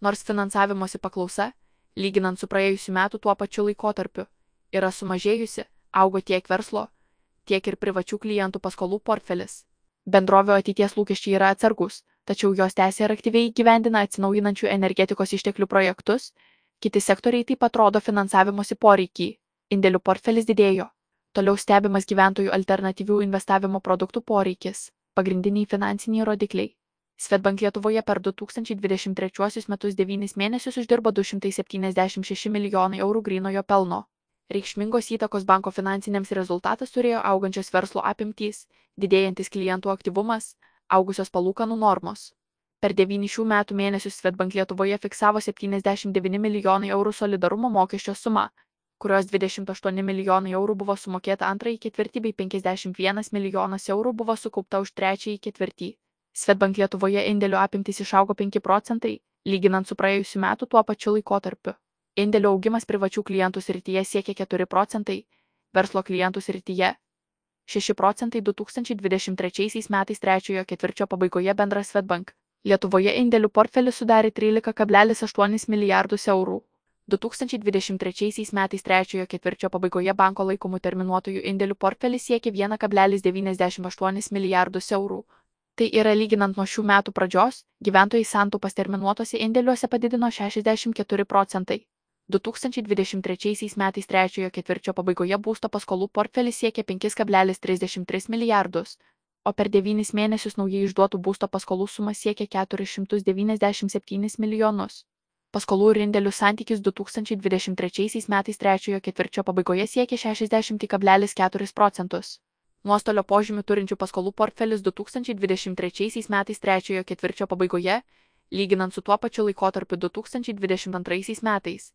Nors finansavimosi paklausa, lyginant su praėjusiu metu tuo pačiu laikotarpiu, yra sumažėjusi, augo tiek verslo, tiek ir privačių klientų paskolų portfelis. Bendrovio ateities lūkesčiai yra atsargus, tačiau jos tęsia ir aktyviai gyvendina atsinaujinančių energetikos išteklių projektus, kiti sektoriai taip pat rodo finansavimosi poreikį, indėlių portfelis didėjo. Toliau stebimas gyventojų alternatyvių investavimo produktų poreikis, pagrindiniai finansiniai rodikliai. Svetbank Lietuvoje per 2023 metus 9 mėnesius uždirbo 276 milijonai eurų grinojo pelno. Reikšmingos įtakos banko finansiniams rezultatas turėjo augančios verslo apimtys, didėjantis klientų aktyvumas, augusios palūkanų normos. Per devynis šių metų mėnesius Svetbank Lietuvoje fiksavo 79 milijonai eurų solidarumo mokesčio sumą, kurios 28 milijonai eurų buvo sumokėta antrąjį ketvirtį bei 51 milijonas eurų buvo sukaupta už trečiąjį ketvirtį. Svetbank Lietuvoje indėlių apimtys išaugo 5 procentai, lyginant su praėjusiu metu tuo pačiu laikotarpiu. Indėlių augimas privačių klientų srityje siekia 4 procentai, verslo klientų srityje 6 procentai 2023 metais trečiojo ketvirčio pabaigoje bendras Svetbank. Lietuvoje indėlių portfelis sudarė 13,8 milijardus eurų. 2023 metais trečiojo ketvirčio pabaigoje banko laikomų terminuotojų indėlių portfelis siekia 1,98 milijardus eurų. Tai yra lyginant nuo šių metų pradžios, gyventojai santaupas terminuotose indėliuose padidino 64 procentai. 2023 metais trečiojo ketvirčio pabaigoje būsto paskolų portfelis siekia 5,33 milijardus, o per 9 mėnesius naujai išduotų būsto paskolų suma siekia 497 milijonus. Paskolų ir indėlių santykis 2023 metais trečiojo ketvirčio pabaigoje siekia 60,4 procentus. Nuostolio požymių turinčių paskolų portfelis 2023 metais trečiojo ketvirčio pabaigoje, lyginant su tuo pačiu laikotarpiu 2022 metais,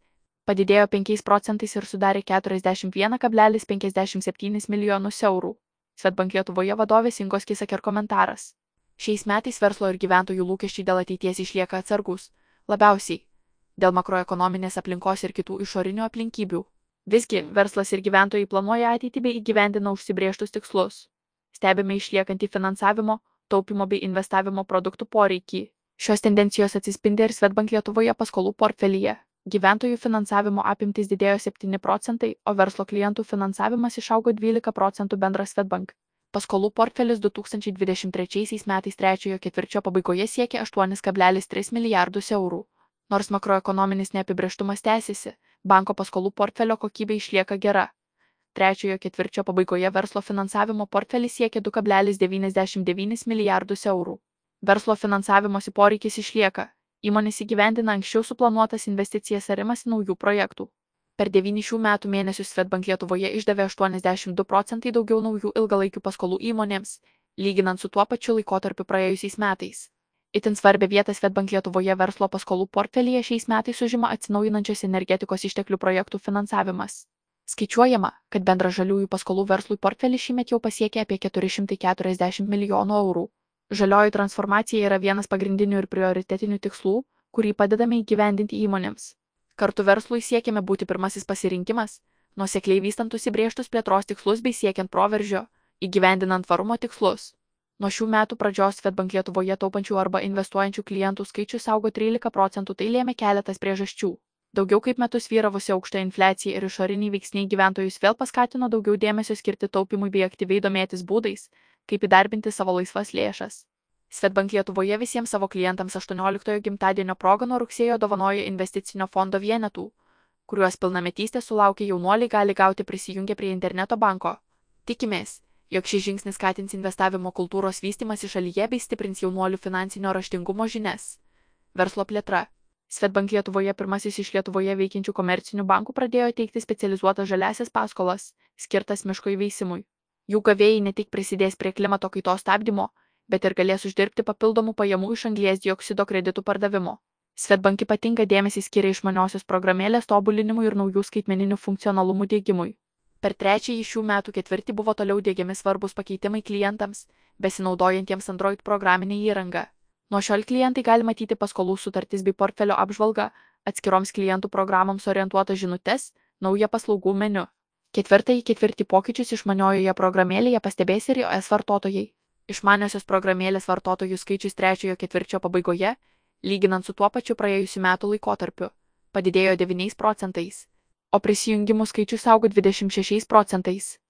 padidėjo 5 procentais ir sudarė 41,57 milijonus eurų. Svetbank Lietuvoje vadovės Ingos Kisaker komentaras. Šiais metais verslo ir gyventojų lūkesčiai dėl ateities išlieka atsargus, labiausiai dėl makroekonominės aplinkos ir kitų išorinių aplinkybių. Visgi, verslas ir gyventojai planuoja ateitį bei įgyvendina užsibrieštus tikslus. Stebime išliekantį finansavimo, taupimo bei investavimo produktų poreikį. Šios tendencijos atsispindi ir Svetbank Lietuvoje paskolų portfelyje. Gyventojų finansavimo apimtys didėjo 7 procentai, o verslo klientų finansavimas išaugo 12 procentų bendras Svetbank. Paskolų portfelis 2023 metais trečiojo ketvirčio pabaigoje siekė 8,3 milijardus eurų. Nors makroekonominis neapibrieštumas tęsiasi, banko paskolų portfelio kokybė išlieka gera. Trečiojo ketvirčio pabaigoje verslo finansavimo portfelis siekė 2,99 milijardus eurų. Verslo finansavimosi poreikis išlieka, Įmonės įgyvendina anksčiau suplanuotas investicijas ar imasi naujų projektų. Per 9 šių metų mėnesius Svetbank Lietuvoje išdavė 82 procentai daugiau naujų ilgalaikių paskolų įmonėms, lyginant su tuo pačiu laikotarpiu praėjusiais metais. Itin svarbia vieta Svetbank Lietuvoje verslo paskolų portfelyje šiais metais užima atsinaujinančios energetikos išteklių projektų finansavimas. Skaičiuojama, kad bendra žaliųjų paskolų verslui portfelis šiemet jau pasiekė apie 440 milijonų eurų. Žalioji transformacija yra vienas pagrindinių ir prioritetinių tikslų, kurį padedame įgyvendinti įmonėms. Kartu verslui siekiame būti pirmasis pasirinkimas, nuosekliai vystant užsibrieštus plėtros tikslus bei siekiant proveržio, įgyvendinant tvarumo tikslus. Nuo šių metų pradžios Svetbank Lietuvoje taupančių arba investuojančių klientų skaičius augo 13 procentų, tai lėmė keletas priežasčių. Daugiau kaip metus vyravusi aukšta infliacija ir išoriniai veiksniai gyventojus vėl paskatino daugiau dėmesio skirti taupimui bei aktyviai domėtis būdais, kaip įdarbinti savo laisvas lėšas. Svetbank Lietuvoje visiems savo klientams 18-ojo gimtadienio proga nuo rugsėjo dovanoja investicinio fondo vienetų, kuriuos pilnametystė sulaukia jaunuoliai gali gauti prisijungę prie interneto banko. Tikimės, jog šis žingsnis skatins investavimo kultūros vystimas į šalyje bei stiprins jaunuolių finansinio raštingumo žinias. Verslo plėtra. Svetbank Lietuvoje pirmasis iš Lietuvoje veikiančių komercinių bankų pradėjo teikti specializuotas žaliasias paskolas, skirtas miško įveisimui. Jų gavėjai ne tik prisidės prie klimato kaitos stabdymo, bet ir galės uždirbti papildomų pajamų iš anglies dioksido kreditų pardavimo. Svetbank ypatinga dėmesį skiria išmaniosios programėlės tobulinimui ir naujų skaitmeninių funkcionalumų dėgymui. Per trečiąjį šių metų ketvirtį buvo toliau dėgiami svarbus pakeitimai klientams, besinaudojantiems Android programinę įrangą. Nuo šiol klientai gali matyti paskolų sutartis bei portfelio apžvalgą, atskiroms klientų programoms orientuotas žinutes, naują paslaugų meniu. Ketvirtąjį ketvirtį pokyčius išmaniojoje programėlėje pastebės ir iOS vartotojai. Išmaniosios programėlės vartotojų skaičius trečiojo ketvirčio pabaigoje lyginant su tuo pačiu praėjusiu metų laikotarpiu, padidėjo 9 procentais, o prisijungimų skaičius augo 26 procentais.